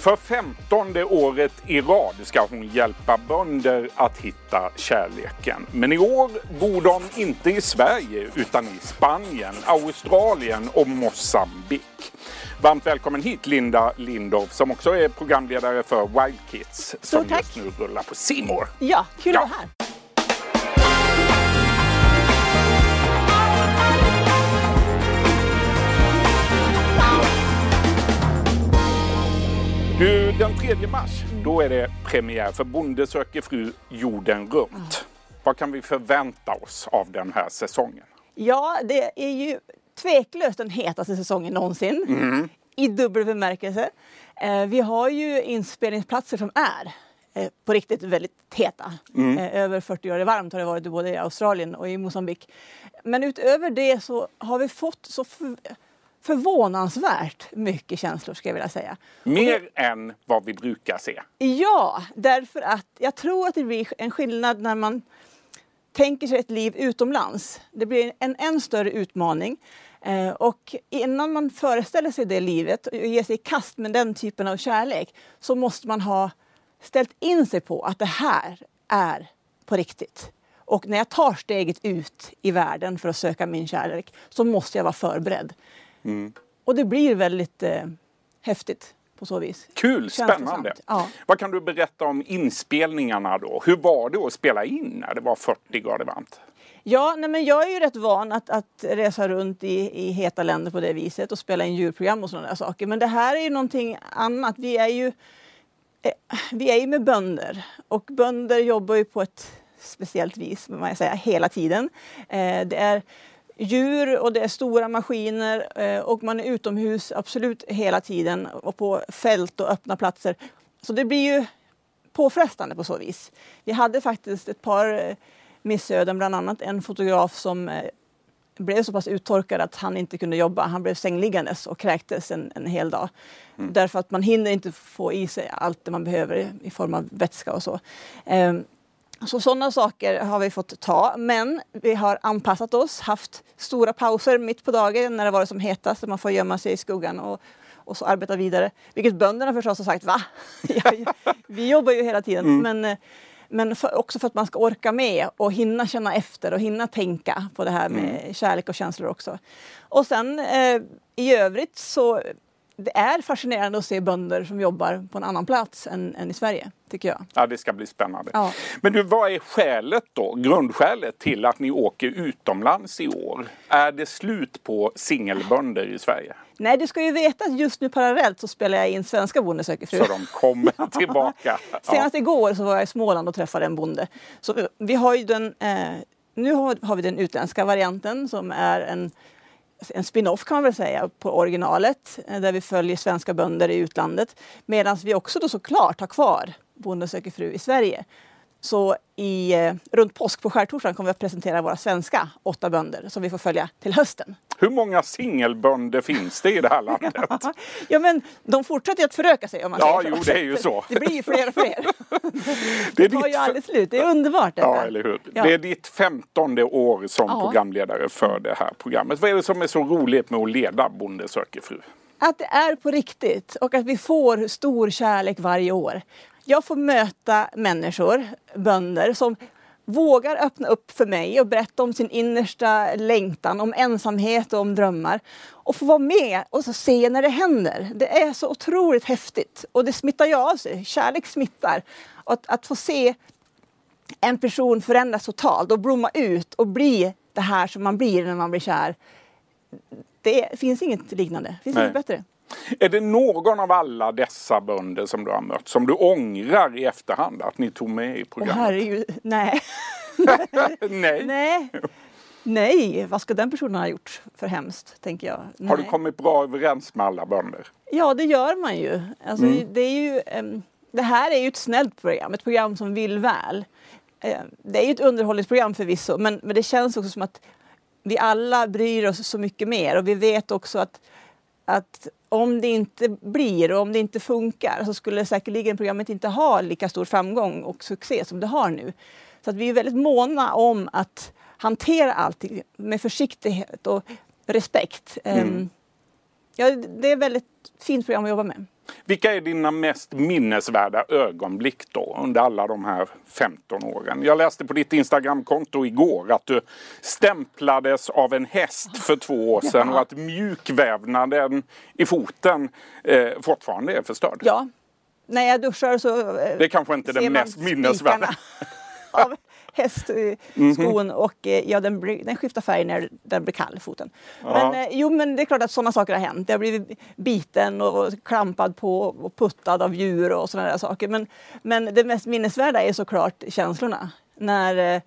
För femtonde året i rad ska hon hjälpa bönder att hitta kärleken. Men i år bor de inte i Sverige utan i Spanien, Australien och Mosambik. Varmt välkommen hit Linda Lindorff som också är programledare för Wild Kids som tack. just nu rullar på Simor. Ja, kul Ja. att vara här. 3 mars, då är det premiär för Bonde söker fru jorden runt. Vad kan vi förvänta oss av den här säsongen? Ja, det är ju tveklöst den hetaste säsongen någonsin. Mm. I dubbel bemärkelse. Eh, vi har ju inspelningsplatser som är eh, på riktigt väldigt heta. Mm. Eh, över 40 grader varmt har det varit både i Australien och i Mosambik. Men utöver det så har vi fått så förvånansvärt mycket känslor ska jag vilja säga. Mer än vad vi brukar se. Ja, därför att jag tror att det blir en skillnad när man tänker sig ett liv utomlands. Det blir en än större utmaning. Eh, och innan man föreställer sig det livet och ger sig i kast med den typen av kärlek så måste man ha ställt in sig på att det här är på riktigt. Och när jag tar steget ut i världen för att söka min kärlek så måste jag vara förberedd. Och det blir väldigt eh, häftigt på så vis. Kul, spännande. Ja. Vad kan du berätta om inspelningarna då? Hur var det att spela in när det var 40 grader varmt? Ja, nej men jag är ju rätt van att, att resa runt i, i heta länder på det viset och spela in djurprogram och sådana där saker. Men det här är ju någonting annat. Vi är ju, eh, vi är ju med bönder och bönder jobbar ju på ett speciellt vis, man säga, hela tiden. Eh, det är djur och det är stora maskiner eh, och man är utomhus absolut hela tiden och på fält och öppna platser. Så det blir ju påfrestande på så vis. Vi hade faktiskt ett par eh, missöden, bland annat en fotograf som eh, blev så pass uttorkad att han inte kunde jobba. Han blev sängliggandes och kräktes en, en hel dag. Därför att man hinner inte få i sig allt det man behöver i form av vätska och så. Ehm, så sådana saker har vi fått ta, men vi har anpassat oss, haft stora pauser mitt på dagen när det varit som hetast, så man får gömma sig i skuggan och, och så arbeta vidare. Vilket bönderna förstås har sagt, va? Vi jobbar ju hela tiden. Men, eh, men för, också för att man ska orka med och hinna känna efter och hinna tänka på det här med kärlek och känslor också. Och sen eh, i övrigt så det är fascinerande att se bönder som jobbar på en annan plats än, än i Sverige, tycker jag. Ja, det ska bli spännande. Ja. Men du, vad är skälet då, grundskälet till att ni åker utomlands i år? Är det slut på singelbönder i Sverige? Nej, du ska ju veta att just nu parallellt så spelar jag in Svenska Bonde söker fru. Så de kommer tillbaka? Senast igår så var jag i Småland och träffade en bonde. Så vi- har ju den, eh, nu har, har vi den utländska varianten som är en, en spin-off kan man väl säga på originalet eh, där vi följer svenska bönder i utlandet. Medan vi också då såklart har kvar Bonde söker fru i Sverige. Så i, eh, runt påsk på skärtorsdagen kommer vi att presentera våra svenska åtta bönder som vi får följa till hösten. Hur många singelbönder finns det i det här landet? Ja men de fortsätter att föröka sig om man Ja, säger jo, det är ju så. Det blir ju fler och fler. Det Det tar ditt ju aldrig slut. Det är underbart detta. Ja, eller hur. Ja. Det är ditt femtonde år som Ja. programledare för det här programmet. Vad är det som är så roligt med att leda Bonde söker fru? Att det är på riktigt och att vi får stor kärlek varje år. Jag får möta människor, bönder, som vågar öppna upp för mig och berätta om sin innersta längtan, om ensamhet och om drömmar. Och få vara med och så se när det händer. Det är så otroligt häftigt och det smittar ju av sig. Kärlek smittar. Och att, att få se en person förändras totalt och blomma ut och bli det här som man blir när man blir kär. Det finns inget liknande. Det finns Nej. inget bättre. Är det någon av alla dessa bönder som du har mött som du ångrar i efterhand att ni tog med i Åh programmet? herregud, nej. Nej. nej. Nej, vad ska den personen ha gjort för hemskt, tänker jag. Har du Nej. kommit bra överens med alla bönder? Ja, det gör man ju. Alltså, det, är ju ehm, det här är ju ett snällt program, ett program som vill väl. Eh, det är ju ett underhållningsprogram förvisso, men, men det känns också som att vi alla bryr oss så mycket mer och vi vet också att, att om det inte blir och om det inte funkar så skulle säkerligen programmet inte ha lika stor framgång och succé som det har nu. Så att vi är väldigt måna om att hantera allting med försiktighet och respekt. Ehm, Ja, det är ett väldigt fint program att jobba med. Vilka är dina mest minnesvärda ögonblick då under alla de här 15 åren? Jag läste på ditt Instagramkonto igår att du stämplades av en häst för två år sedan och att mjukvävnaden i foten eh, fortfarande är förstörd. Ja, när jag duschar så eh, Det är kanske inte det mest minnesvärda. av hästskon och eh, ja, den, blir- den skiftar färg när den blir kall, foten. Ja. Men, eh, jo, men det är klart att sådana saker har hänt. Jag har blivit biten och klampad på och puttad av djur och sådana där saker. Men, men det mest minnesvärda är såklart känslorna. När eh,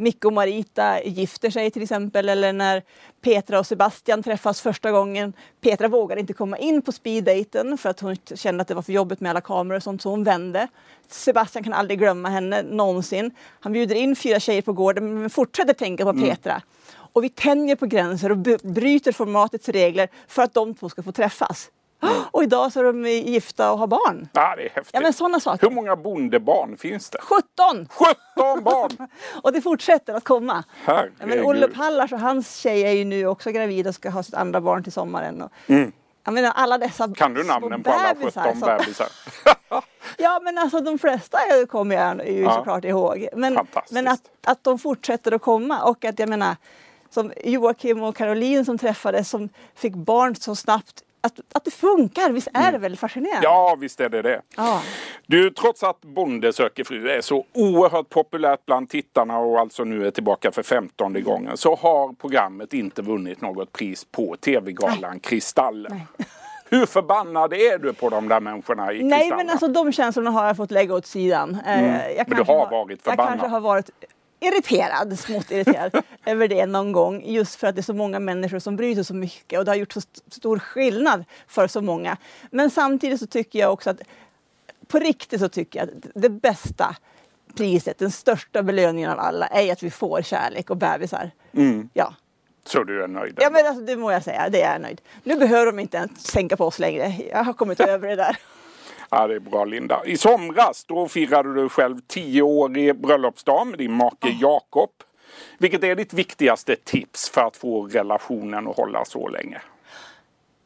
Micke och Marita gifter sig till exempel eller när Petra och Sebastian träffas första gången. Petra vågade inte komma in på speeddaten för att hon kände att det var för jobbigt med alla kameror och sånt så hon vände. Sebastian kan aldrig glömma henne någonsin. Han bjuder in fyra tjejer på gården men fortsätter tänka på Petra. Och vi tänjer på gränser och bryter formatets regler för att de två ska få träffas. Och idag så är de gifta och har barn. Ja, det är häftigt. Ja men sådana saker. Hur många bondebarn finns det? 17! 17 barn! Och det fortsätter att komma. Herregud. Ja, men Olle Pallars och hans tjej är ju nu också gravid och ska ha sitt andra barn till sommaren. Och, Jag menar alla dessa Mm. Kan du namnen på alla bebisar 17 som- bebisar? Ja men alltså de flesta kommer jag ju Ja. såklart ihåg. Men, men att, att de fortsätter att komma och att jag menar som Joakim och Caroline som träffades som fick barn så snabbt. Att, att det funkar, visst är det väldigt fascinerande? Mm. Ja, visst är det det. Ja. Du, trots att Bonde söker fru är så oerhört populärt bland tittarna och alltså nu är tillbaka för femtonde gången så har programmet inte vunnit något pris på TV-galan Kristallen. Hur förbannad är du på de där människorna i Nej Kristallen? men alltså de känslorna har jag fått lägga åt sidan. Eh, Jag Mm. du kanske har varit Jag förbannad. kanske har varit irriterad, smått irriterad över det någon gång. Just för att det är så många människor som bryr sig så mycket och det har gjort så st- stor skillnad för så många. Men samtidigt så tycker jag också att på riktigt så tycker jag att det bästa priset, den största belöningen av alla är att vi får kärlek och bebisar. Mm. Ja. Så du är nöjd? ja, men alltså, det må jag säga, det är jag nöjd. Nu behöver de inte ens tänka på oss längre. Jag har kommit över det där. Ja, det är bra Linda. I somras då firade du själv tioårig bröllopsdag med din make Jakob. Vilket är ditt viktigaste tips för att få relationen att hålla så länge?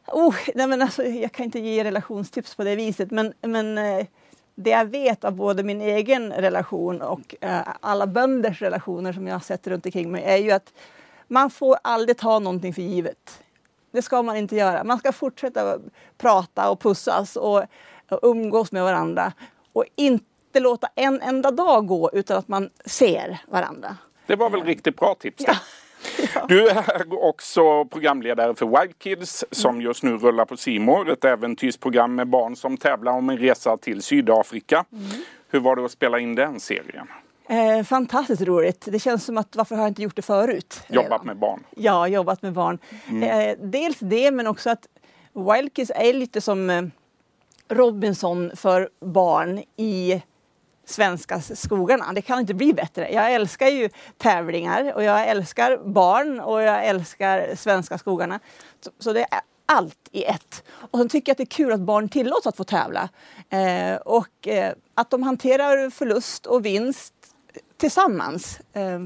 Oh, nej men alltså, jag kan inte ge relationstips på det viset men, men eh, det jag vet av både min egen relation och eh, alla bönders relationer som jag har sett runt omkring mig är ju att man får aldrig ta någonting för givet. Det ska man inte göra. Man ska fortsätta prata och pussas och, och umgås med varandra och inte låta en enda dag gå utan att man ser varandra. Det var väl riktigt bra tips det. Du är också programledare för Wild Kids som just nu rullar på Simor. Ett äventyrsprogram med barn som tävlar om en resa till Sydafrika. Hur var det att spela in den serien? Eh, fantastiskt roligt. Det känns som att varför har jag inte gjort det förut? Jobbat redan? med barn. Ja, jobbat med barn. Eh, dels det, men också att Wild Kids är lite som eh, Robinson för barn i svenska skogarna. Det kan inte bli bättre. Jag älskar ju tävlingar och jag älskar barn och jag älskar svenska skogarna. Så, det är allt i ett. Och sen tycker jag att det är kul att barn tillåts att få tävla. Eh, och eh, att de hanterar förlust och vinst tillsammans. Eh,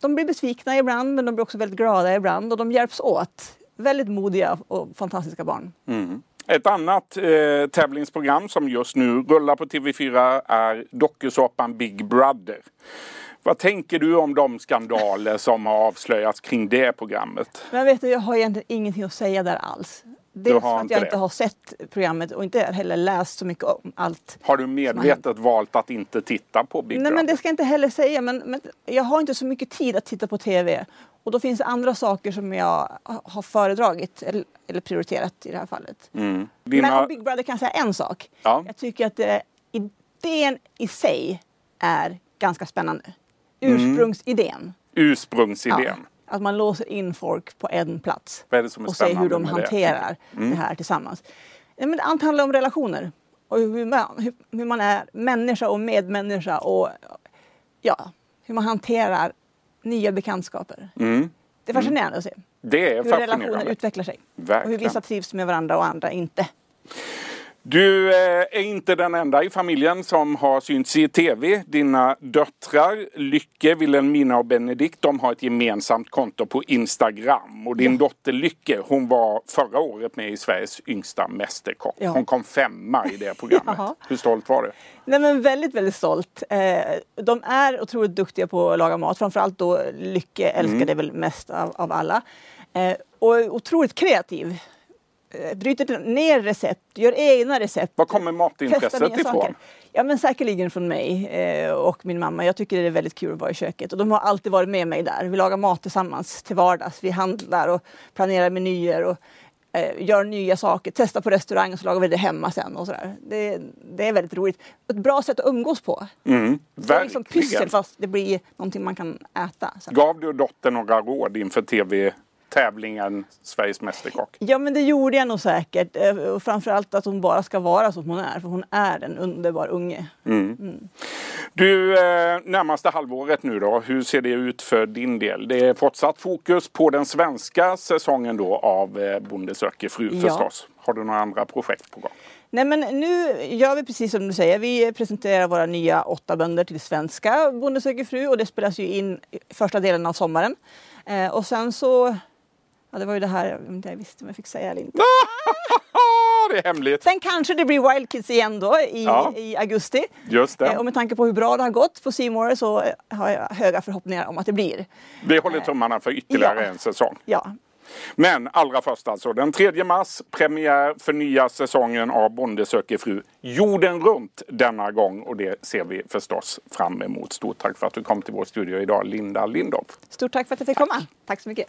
de blir besvikna ibland men de blir också väldigt glada ibland och de hjälps åt. Väldigt modiga och fantastiska barn. Mm. Ett annat eh, tävlingsprogram som just nu rullar på TV4 är dokusåpan Big Brother. Vad tänker du om de skandaler som har avslöjats kring det programmet? Men vet du, jag har egentligen ingenting att säga där alls. Dels för att jag det? inte har sett programmet och inte heller läst så mycket om allt. Har du medvetet valt att inte titta på Big Nej Brother? men det ska jag inte heller säga men, men jag har inte så mycket tid att titta på TV. Och då finns det andra saker som jag har föredragit eller, eller prioriterat i det här fallet. Mm. Men Dina... om Big Brother kan jag säga en sak. Ja. Jag tycker att eh, idén i sig är ganska spännande. Mm. Ursprungsidén. Ursprungsidén. Ja, att man låser in folk på en plats Vad är det som är och ser hur de med det? hanterar det, här tillsammans. Men allt handlar om relationer och hur man, hur, hur man är människa och medmänniska och ja, hur man hanterar nya bekantskaper. Mm. Det är fascinerande att se Det är hur relationer utvecklar sig och hur Verkligen. vissa trivs med varandra och andra inte. Du eh, är inte den enda i familjen som har synts i tv. Dina döttrar Lycke, Wilhelmina och Benedikt de har ett gemensamt konto på Instagram. Och din dotter Lycke hon var förra året med i Sveriges yngsta mästerkock. Ja. Hon kom femma i det programmet. Jaha. Hur stolt var du? Nej, men väldigt, väldigt stolt. Eh, de är otroligt duktiga på att laga mat. Framförallt då Lycke älskar det väl mest av, av alla. Eh, och otroligt kreativ. Eh, bryter ner recept, gör egna recept. Var kommer matintresset ifrån? saker. Ja men säkerligen från mig eh, och min mamma. Jag tycker det är väldigt kul att vara i köket och de har alltid varit med mig där. Vi lagar mat tillsammans till vardags. Vi handlar och planerar menyer och eh, gör nya saker. Testar på restaurang och så lagar vi det hemma sen och sådär. Det, det är väldigt roligt. Ett bra sätt att umgås på. Mm, Det är liksom pyssel fast det blir någonting man kan äta. Sen. Gav du dottern några råd inför tv-tävlingen Sveriges Mästerkock? Ja men det gjorde jag nog säkert. Eh, Och framförallt att hon bara ska vara som hon är. För hon är en underbar unge. Du, eh, närmaste halvåret nu då, hur ser det ut för din del? Det är fortsatt fokus på den svenska säsongen då av eh, Bonde söker fru Ja. förstås. Har du några andra projekt på gång? Nej men nu gör vi precis som du säger. Vi presenterar våra nya åtta bönder till svenska Bonde söker fru och det spelas ju in första delen av sommaren. Eh, och sen så, ja det var ju det här jag inte jag visste om jag fick säga eller inte. det är hemligt. Sen kanske det blir Wild Kids igen då i, Ja. i augusti. Just det. Eh, och med tanke på hur bra det har gått på More så eh, har jag höga förhoppningar om att det blir. Vi håller tummarna för ytterligare Ja. en säsong. Ja, Men allra först alltså, den 3 mars premiär för nya säsongen av Bonde söker fru jorden runt denna gång och det ser vi förstås fram emot. Stort tack för att du kom till vår studio idag, Linda Lindorff. stort tack för att jag fick komma. Tack så mycket.